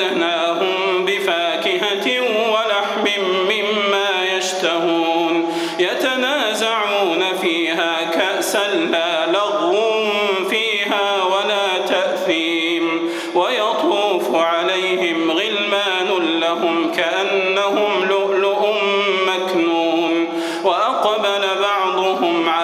وأمددناهم بفاكهة ولحم مما يشتهون يتنازعون فيها كأسا لا لغو فيها ولا تأثيم ويطوف عليهم غلمان لهم كأنهم لؤلؤ مكنون وأقبل بعضهم على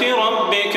بنعمة ربك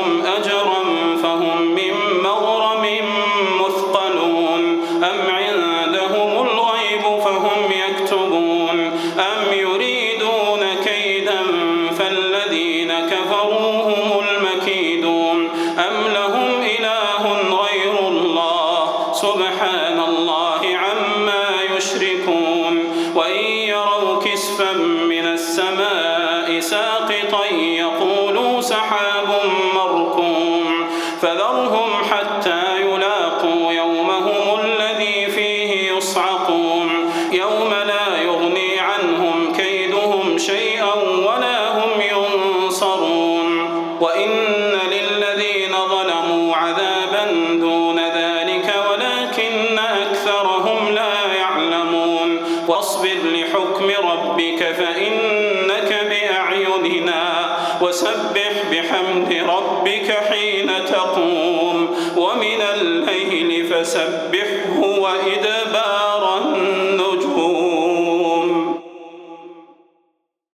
سبحان الله عما يشركون وإن يروا كسفا من السماء ساقطا يقولوا سحاب مركوم فذرهم حتى وسبح بحمد ربك حين تقوم ومن الليل فسبحه وإدبار